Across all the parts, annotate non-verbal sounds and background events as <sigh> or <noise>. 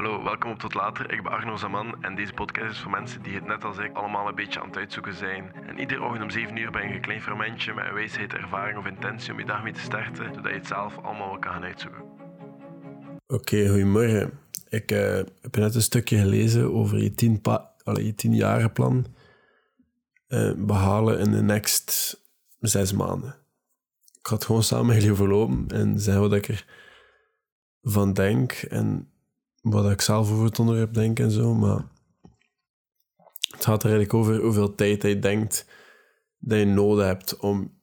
Hallo, welkom op Tot Later. Ik ben Arno Zaman en deze podcast is voor mensen die het net als ik allemaal een beetje aan het uitzoeken zijn. En iedere ochtend om 7 uur ben je een klein fermentje met een wijsheid, ervaring of intentie om je dag mee te starten, zodat je het zelf allemaal wel kan gaan uitzoeken. Oké, goedemorgen. Ik eh, heb net een stukje gelezen over je tien, pa allee, je tien jaren plan eh, behalen in de next zes maanden. Ik het gewoon samen met jullie overlopen en zeggen wat ik ervan denk en wat ik zelf over het onderwerp denk en zo. Maar het gaat er eigenlijk over hoeveel tijd je denkt dat je nodig hebt om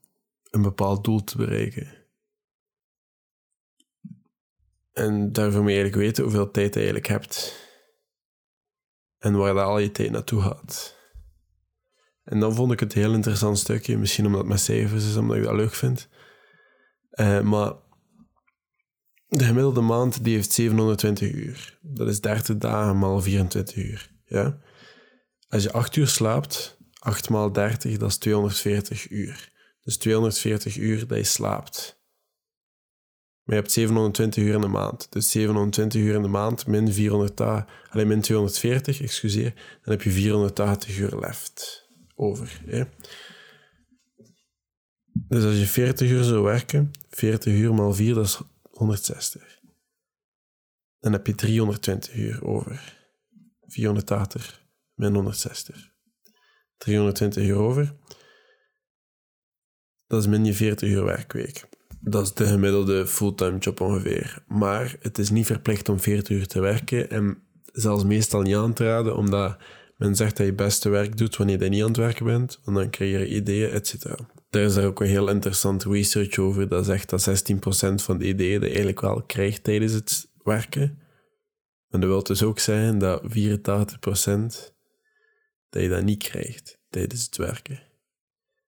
een bepaald doel te bereiken. En daarvoor moet je eigenlijk weten hoeveel tijd je eigenlijk hebt. En waar al je tijd naartoe gaat. En dan vond ik het een heel interessant stukje. Misschien omdat het met cijfers is, omdat ik dat leuk vind. Uh, maar de gemiddelde maand die heeft 720 uur. Dat is 30 dagen maal 24 uur. Ja? Als je 8 uur slaapt, 8 maal 30, dat is 240 uur. Dus 240 uur dat je slaapt. Maar je hebt 720 uur in de maand. Dus 720 uur in de maand min 400 dagen, alleen min 240, excuseer. Dan heb je 480 uur left over. Hè? Dus als je 40 uur zou werken, 40 uur maal 4, dat is 160. Dan heb je 320 uur over. 480 min 160. 320 uur over. Dat is min je 40 uur werkweek. Dat is de gemiddelde fulltime job ongeveer. Maar het is niet verplicht om 40 uur te werken en zelfs meestal niet aan te raden, omdat men zegt dat je beste werk doet wanneer je niet aan het werken bent, want dan krijg je ideeën, etc. Daar is daar ook een heel interessant research over, dat zegt dat 16% van de ideeën je eigenlijk wel krijgt tijdens het werken. En dat wil dus ook zeggen dat 84% dat je dat niet krijgt tijdens het werken.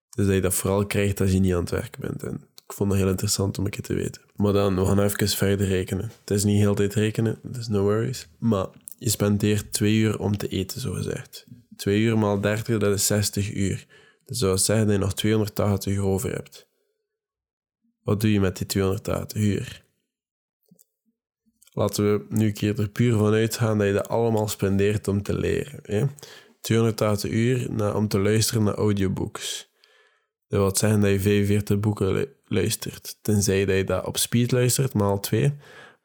Dus dat je dat vooral krijgt als je niet aan het werken bent. En ik vond dat heel interessant om een keer te weten. Maar dan, we even verder rekenen. Het is niet heel tijd rekenen, dus no worries. Maar je spendeert twee uur om te eten, zo gezegd. Twee uur maal 30, dat is 60 uur. Dat wil zeggen dat je nog 280 uur over hebt. Wat doe je met die 280 uur? Laten we nu een keer er puur van uitgaan dat je dat allemaal spendeert om te leren. Hè? 280 uur om te luisteren naar audiobooks. Dat wil zeggen dat je 45 boeken luistert. Tenzij dat je dat op speed luistert, maal 2.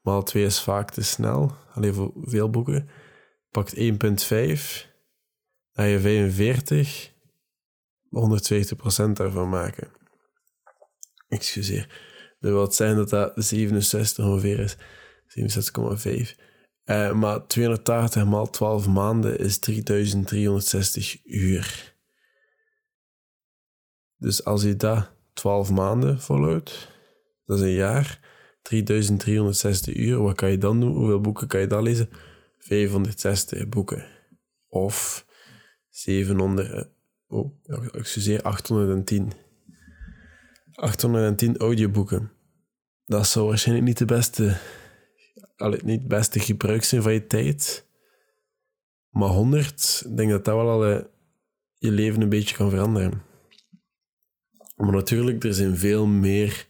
Maal 2 is vaak te snel. Alleen voor veel boeken. Pakt 1,5. Dan je 45. 120% daarvan maken. Excuseer. Dat wil zeggen dat dat 67 ongeveer is. 67,5. Uh, maar 280 maal 12 maanden is 3360 uur. Dus als je dat 12 maanden volhoudt, dat is een jaar, 3360 uur, wat kan je dan doen? Hoeveel boeken kan je dan lezen? 560 boeken. Of 700, oh, excuseer, 810. 810 audioboeken. Dat zou waarschijnlijk niet de beste, allee, niet het beste gebruik zijn van je tijd. Maar 100, ik denk dat dat wel al eh, je leven een beetje kan veranderen. Maar natuurlijk, er zijn veel meer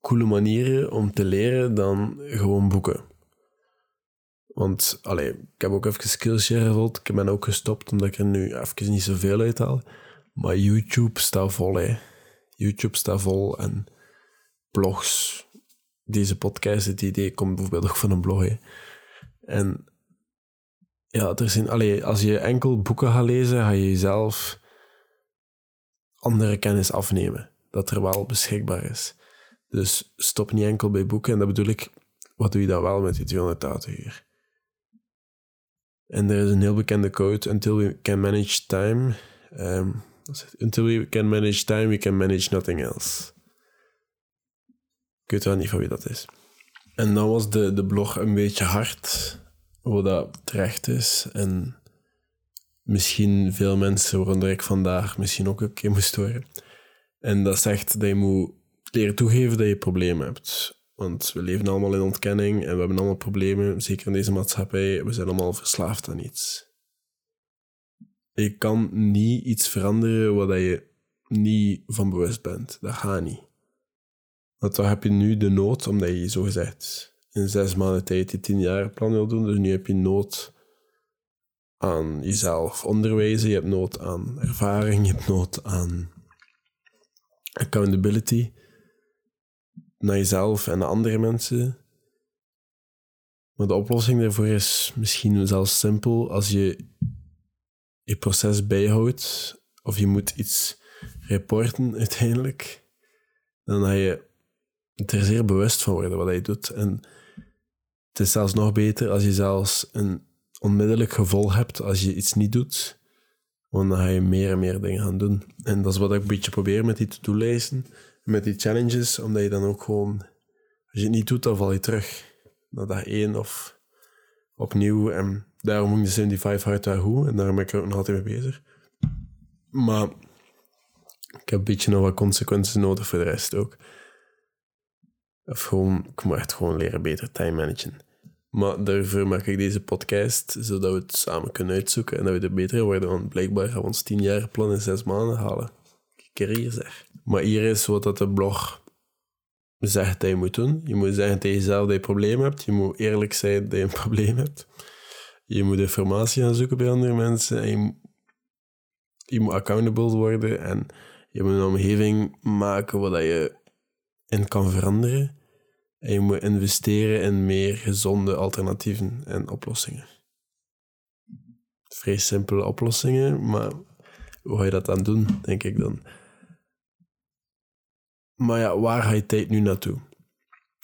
coole manieren om te leren dan gewoon boeken. Want allee, ik heb ook even Skillshare gevolgd. Ik ben ook gestopt omdat ik er nu even niet zoveel uithaal. Maar YouTube staat vol, hè. YouTube staat vol en blogs. Deze podcast, het idee komt bijvoorbeeld ook van een blog. En ja, er zijn, allee, als je enkel boeken gaat lezen, ga je jezelf andere kennis afnemen. Dat er wel beschikbaar is. Dus stop niet enkel bij boeken. En dat bedoel ik, wat doe je dan wel met die 280 uur? En er is een heel bekende quote: Until we can manage time. Um, until we can manage time, we can manage nothing else. Ik weet wel niet van wie dat is. En dan was de, de blog een beetje hard, hoe dat terecht is. En misschien veel mensen waaronder ik vandaag misschien ook een keer moest horen. En dat zegt dat je moet leren toegeven dat je problemen hebt. Want we leven allemaal in ontkenning en we hebben allemaal problemen, zeker in deze maatschappij. We zijn allemaal verslaafd aan iets. Je kan niet iets veranderen waar je niet van bewust bent. Dat gaat niet. Want dan heb je nu de nood omdat je zogezegd in zes maanden tijd je tien jaar plan wil doen. Dus nu heb je nood aan jezelf onderwijzen, je hebt nood aan ervaring, je hebt nood aan accountability naar jezelf en naar andere mensen. Maar de oplossing daarvoor is misschien zelfs simpel. Als je je proces bijhoudt, of je moet iets reporten uiteindelijk, dan ga je er zeer bewust van worden wat je doet. En het is zelfs nog beter als je zelfs een onmiddellijk gevolg hebt als je iets niet doet. Want dan ga je meer en meer dingen gaan doen. En dat is wat ik een beetje probeer met die to-do-lijsten, met die challenges, omdat je dan ook gewoon, als je het niet doet, dan val je terug naar dag één of opnieuw. En daarom moet ik de 75 hard daar hoe, en daarom ben ik er ook nog altijd mee bezig. Maar ik heb een beetje nog wat consequenties nodig voor de rest ook. Of gewoon, ik moet echt gewoon leren beter time managen. Maar daarvoor maak ik deze podcast, zodat we het samen kunnen uitzoeken en dat we er beter worden. Want blijkbaar gaan we ons tien jaar plan in zes maanden halen. Zeg. Maar hier is wat dat de blog zegt dat je moet doen. Je moet zeggen tegen jezelf dat je probleem hebt. Je moet eerlijk zijn dat je een <laughs> probleem hebt. Je moet informatie gaan zoeken bij andere mensen. En je, je moet accountable worden. En je moet een omgeving maken waar je in kan veranderen. En je moet investeren in meer gezonde alternatieven en oplossingen. Vrij simpele oplossingen, maar hoe ga je dat dan doen, denk ik dan? Maar ja, waar ga je tijd nu naartoe?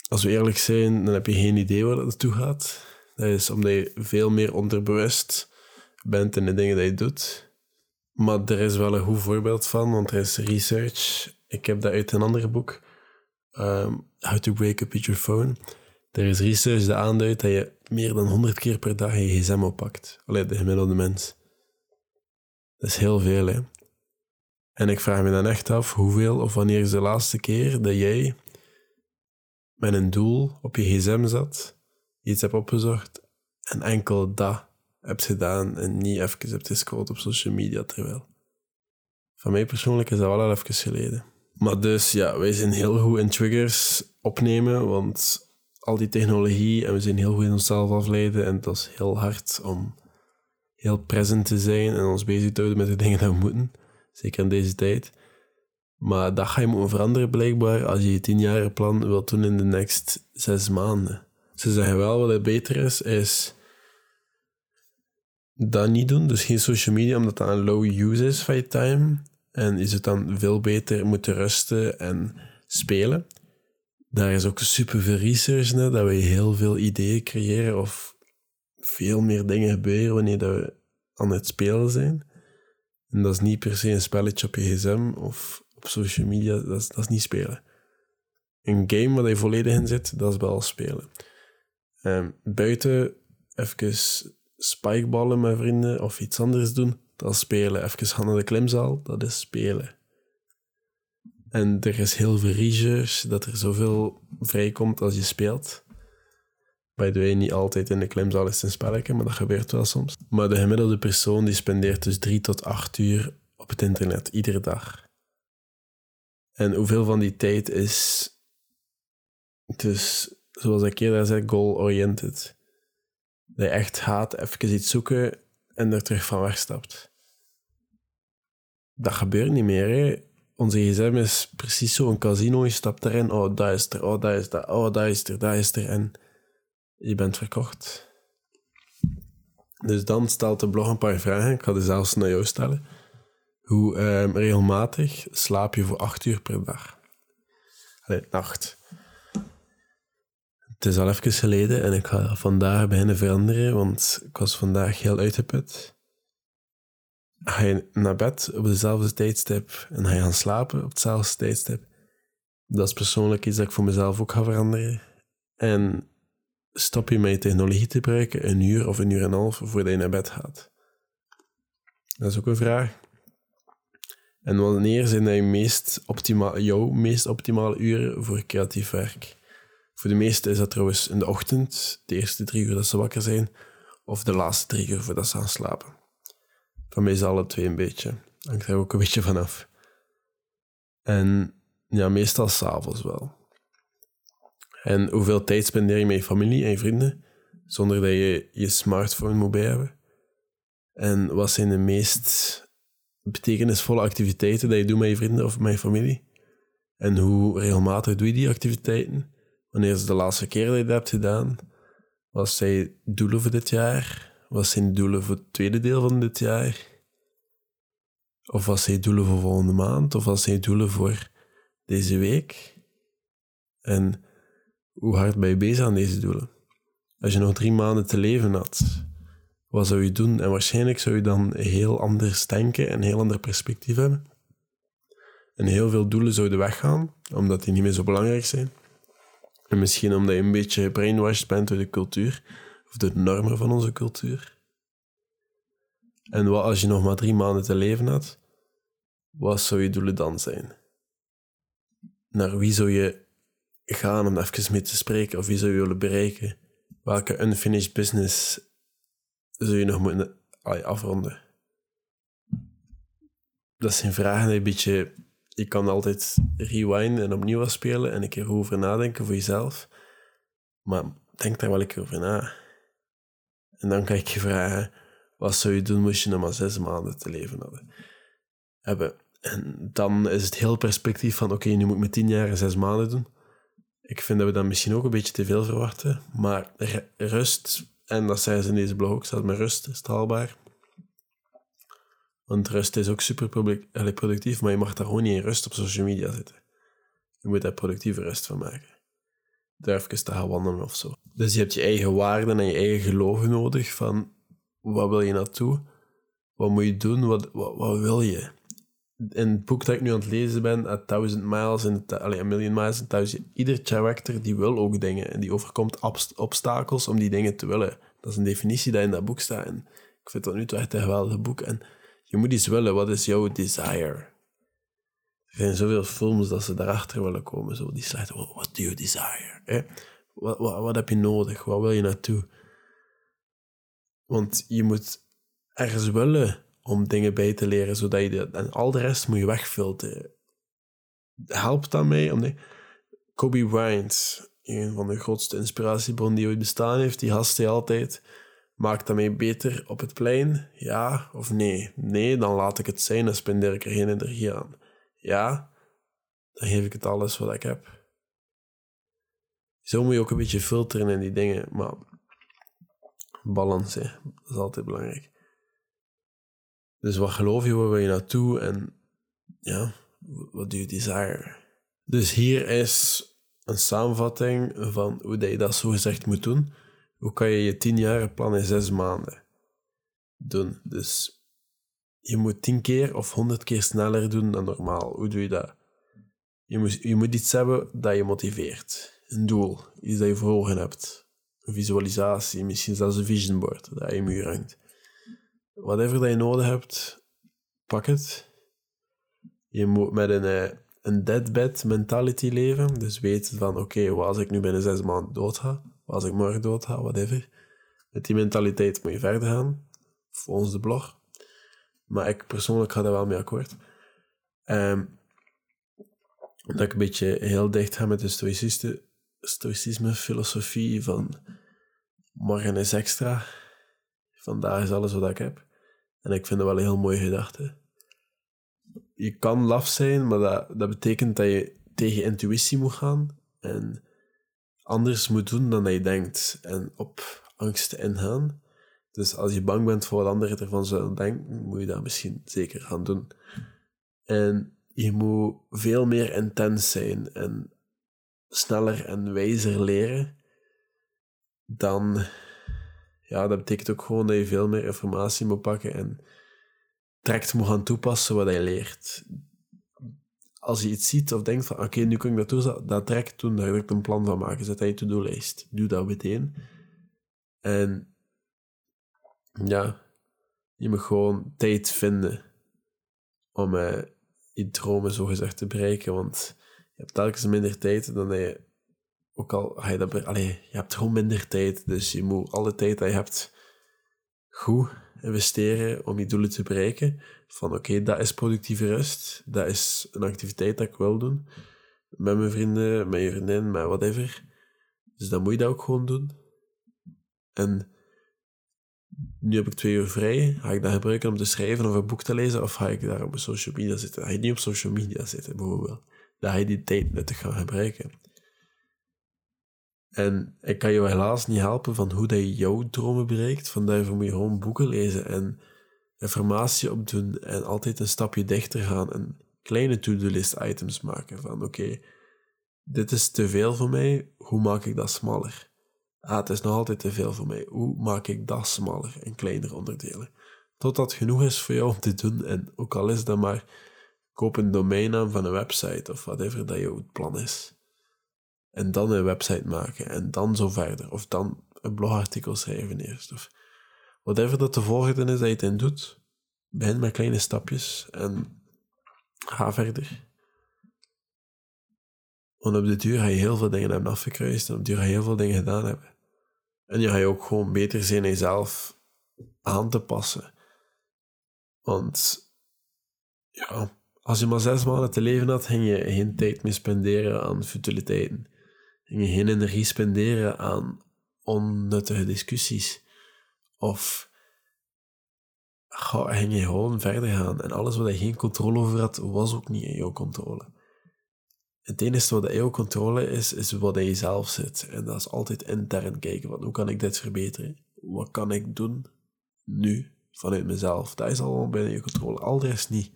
Als we eerlijk zijn, dan heb je geen idee waar dat naartoe gaat. Dat is omdat je veel meer onderbewust bent in de dingen die je doet. Maar er is wel een goed voorbeeld van, want er is research. Ik heb dat uit een ander boek um, How to Break Up With Your Phone. Er is research die aanduidt dat je meer dan 100 keer per dag je gsm oppakt. Alleen de gemiddelde mens. Dat is heel veel, hè. En ik vraag me dan echt af, hoeveel of wanneer is de laatste keer dat jij met een doel op je gsm zat, iets hebt opgezocht en enkel dat hebt gedaan en niet even hebt gescrollt op social media terwijl. Van mij persoonlijk is dat wel al even geleden. Maar dus ja, wij zijn heel goed in triggers opnemen, want al die technologie en we zijn heel goed in onszelf afleiden en dat is heel hard om heel present te zijn en ons bezig te houden met de dingen die we moeten. Zeker in deze tijd. Maar dat ga je moeten veranderen blijkbaar als je je tienjarige plan wilt doen in de next zes maanden. Ze zeggen wel wat het beter is, is dat niet doen. Dus geen social media, omdat dat een low use is van je time. En is het dan veel beter moeten rusten en spelen. Daar is ook super veel research naar, dat we heel veel ideeën creëren of veel meer dingen gebeuren wanneer we aan het spelen zijn. En dat is niet per se een spelletje op je gsm of op social media, dat is, dat niet spelen. Een game waar je volledig in zit, dat is wel spelen. Um, buiten even spikeballen met vrienden of iets anders doen, dat is spelen. Even gaan de klimzaal, dat is spelen. En er is heel veel research dat er zoveel vrijkomt als je speelt. By the way, niet altijd in de klimzaal is een spelletje, maar dat gebeurt wel soms. Maar de gemiddelde persoon die spendeert dus drie tot acht uur op het internet, iedere dag. En hoeveel van die tijd is dus, zoals ik eerder zei, goal-oriented. Dat je echt gaat even iets zoeken en er terug van wegstapt. Dat gebeurt niet meer. Onze gsm is precies zo'n casino. Je stapt erin, oh, daar is er, oh, daar is dat, oh, daar is er, daar is er. En je bent verkocht. Dus dan stelt de blog een paar vragen. Ik ga die zelfs naar jou stellen. Hoe ehm, regelmatig slaap je voor acht uur per dag? Nacht. Het is al even geleden en ik ga vandaag beginnen veranderen, want ik was vandaag heel uitgeput. Ga je naar bed op dezelfde tijdstip en ga je gaan slapen op hetzelfde tijdstip? Dat is persoonlijk iets dat ik voor mezelf ook ga veranderen. En stop je met technologie te gebruiken een uur of een uur en een half voordat je naar bed gaat? Dat is ook een vraag. En wanneer zijn dat je meest jouw meest optimale uren voor creatief werk? Voor de meesten is dat trouwens in de ochtend, de eerste drie uur dat ze wakker zijn, of de laatste drie uur voordat ze gaan slapen. Van mij is alle twee een beetje. Hangt er ook een beetje vanaf. En ja, meestal s'avonds wel. En hoeveel tijd spendeer je met je familie en je vrienden, zonder dat je je smartphone moet bij hebben? En wat zijn de meest betekenisvolle activiteiten dat je doet met je vrienden of met je familie? En hoe regelmatig doe je die activiteiten? Wanneer is de laatste keer dat je dat hebt gedaan? Wat zijn je doelen voor dit jaar? Wat zijn de doelen voor het tweede deel van dit jaar? Of wat zijn je doelen voor volgende maand? Of wat zijn je doelen voor deze week? En hoe hard ben je bezig aan deze doelen? Als je nog drie maanden te leven had, wat zou je doen? En waarschijnlijk zou je dan heel anders denken en een heel ander perspectief hebben. En heel veel doelen zouden weggaan, omdat die niet meer zo belangrijk zijn. En misschien omdat je een beetje brainwashed bent door de cultuur, of de normen van onze cultuur. En wat als je nog maar drie maanden te leven had, wat zou je doelen dan zijn? Naar wie zou je gaan om even mee te spreken, of wie zou je willen bereiken? Welke unfinished business zou je nog moeten afronden? Dat zijn vragen die een beetje je kan altijd rewind en opnieuw spelen en een keer over nadenken voor jezelf. Maar denk daar wel een keer over na. En dan kan ik je vragen, wat zou je doen moest je nog maar zes maanden te leven hebben? En dan is het heel perspectief van, oké, nu moet ik met tien jaar en zes maanden doen. Ik vind dat we dan misschien ook een beetje te veel verwachten. Maar rust, en dat zei ze in deze blog ook, staat met rust is haalbaar. Want rust is ook super productief, maar je mag daar gewoon niet in rust op social media zitten. Je moet daar productieve rust van maken. Durf eens te gaan wandelen of zo. Dus je hebt je eigen waarden en je eigen geloven nodig van wat wil je naartoe? Wat moet je doen? Wat, wat, wat wil je? In het boek dat ik nu aan het lezen ben, A Thousand Miles, in A Million Miles in Thousand, ieder character die wil ook dingen en die overkomt obstakels om die dingen te willen. Dat is een definitie die in dat boek staat. En ik vind dat nu toch echt een geweldig boek. En je moet iets willen. Wat is jouw desire? Er zijn zoveel films dat ze daarachter willen komen. Zo, die sluiten, what do you desire? Wat, wat, wat heb je nodig? Wat wil je naartoe? Want je moet ergens willen om dingen bij te leren, zodat je dat, en al de rest moet je wegfilteren. Helpt dat mee? Om Kobe Bryant, een van de grootste inspiratiebronnen die ooit bestaan heeft, die gast hij altijd Maakt dat mij beter op het plein? Ja of nee? Nee, dan laat ik het zijn en spendeer ik er geen energie aan. Ja, dan geef ik het alles wat ik heb. Zo moet je ook een beetje filteren in die dingen, maar balans, hè. dat is altijd belangrijk. Dus wat geloof je, waar wil je naartoe en ja, wat doe je desire? Dus hier is een samenvatting van hoe je dat zo gezegd moet doen. Hoe kan je je tien jaar plan in zes maanden doen? Dus je moet tien keer of honderd keer sneller doen dan normaal. Hoe doe je dat? Je moet, je moet iets hebben dat je motiveert. Een doel, iets dat je voor ogen hebt. Een visualisatie, misschien zelfs een vision board dat je muur hangt. Whatever dat je nodig hebt, pak het. Je moet met een, eh, een deadbed mentality leven. Dus weten van, oké, okay, als ik nu binnen zes maanden dood ga, als ik morgen dood ga, whatever. Met die mentaliteit moet je verder gaan, volgens de blog. Maar ik persoonlijk ga daar wel mee akkoord. Um, dat ik een beetje heel dicht ga met de stoïcisme filosofie van morgen is extra, vandaag is alles wat ik heb. En ik vind dat wel een heel mooie gedachte. Je kan laf zijn, maar dat, dat betekent dat je tegen intuïtie moet gaan. En anders moet doen dan je denkt en op angst ingaan. Dus als je bang bent voor wat anderen ervan zullen denken, moet je dat misschien zeker gaan doen. En je moet veel meer intens zijn en sneller en wijzer leren. Dan, ja, dat betekent ook gewoon dat je veel meer informatie moet pakken en direct moet gaan toepassen wat je leert als je iets ziet of denkt van oké, nu kan ik dat doen, dat direct doen, daar direct een plan van maken. Zet hij je to-do-lijst. Doe dat meteen. En ja, je moet gewoon tijd vinden om uh, je dromen zogezegd te bereiken. Want je hebt telkens minder tijd dan je ook al je dat allee, je hebt gewoon minder tijd. Dus je moet alle tijd die je hebt goed investeren om je doelen te bereiken. Van oké, dat is productieve rust. Dat is een activiteit dat ik wil doen. Met mijn vrienden, met je vriendin, met whatever. Dus dan moet je dat ook gewoon doen. En nu heb ik twee uur vrij. Ga ik dat gebruiken om te schrijven of een boek te lezen? Of ga ik daar op social media zitten? Ga je niet op social media zitten, bijvoorbeeld. Dan ga je die tijd nuttig gaan gebruiken. En ik kan je helaas niet helpen van hoe dat je jouw dromen bereikt. Vandaar moet je gewoon boeken lezen en informatie opdoen en altijd een stapje dichter gaan en kleine to-do-list items maken van oké, dit is te veel voor mij, hoe maak ik dat smaller? Ah, het is nog altijd te veel voor mij, hoe maak ik dat smaller en kleiner onderdelen? Totdat genoeg is voor jou om te doen en ook al is dat maar koop een domeinnaam van een website of whatever dat jouw plan is. En dan een website maken en dan zo verder. Of dan een blogartikel schrijven eerst. Of whatever dat de volgende is dat je het in doet. Begin met kleine stapjes en ga verder. Want op de duur ga je heel veel dingen hebben afgekruist en op de duur ga je heel veel dingen gedaan hebben. En je ga je ook gewoon beter zijn jezelf aan te passen. Want ja, als je maar zes maanden te leven had, ging je geen tijd meer spenderen aan futiliteiten. Ging je geen energie spenderen aan onnuttige discussies. Of ging je gewoon verder gaan. En alles wat je geen controle over had, was ook niet in jouw controle. Het enige wat in jouw controle is, is wat in jezelf zit. En dat is altijd intern kijken. Van, hoe kan ik dit verbeteren? Wat kan ik doen nu vanuit mezelf? Dat is allemaal binnen je controle. Al de rest niet.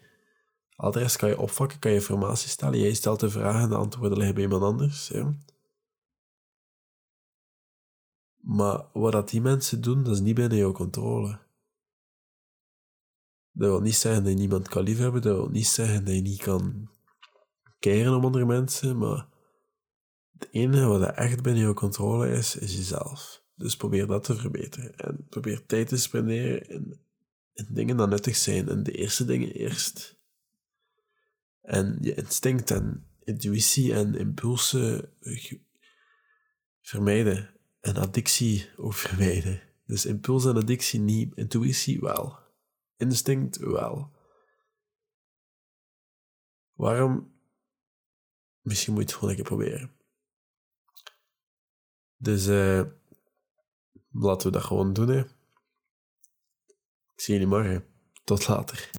Al de rest kan je opvakken, kan je informatie stellen. Jij stelt de vragen en de antwoorden liggen bij iemand anders. Ja. Maar wat dat die mensen doen, dat is niet binnen jouw controle. Dat wil niet zeggen dat je niemand kan liefhebben, dat wil niet zeggen dat je niet kan keren om andere mensen, maar het enige wat echt binnen jouw controle is, is jezelf. Dus probeer dat te verbeteren. En probeer tijd te spenderen in, in dingen die nuttig zijn. En de eerste dingen eerst. En je instinct en intuïtie en impulsen vermijden en addictie ook vermijden. Dus impuls en addictie niet, intuïtie wel. Instinct wel. Waarom? Misschien moet je het gewoon een keer proberen. Dus uh, laten we dat gewoon doen. Hè. Ik zie jullie morgen. Tot later.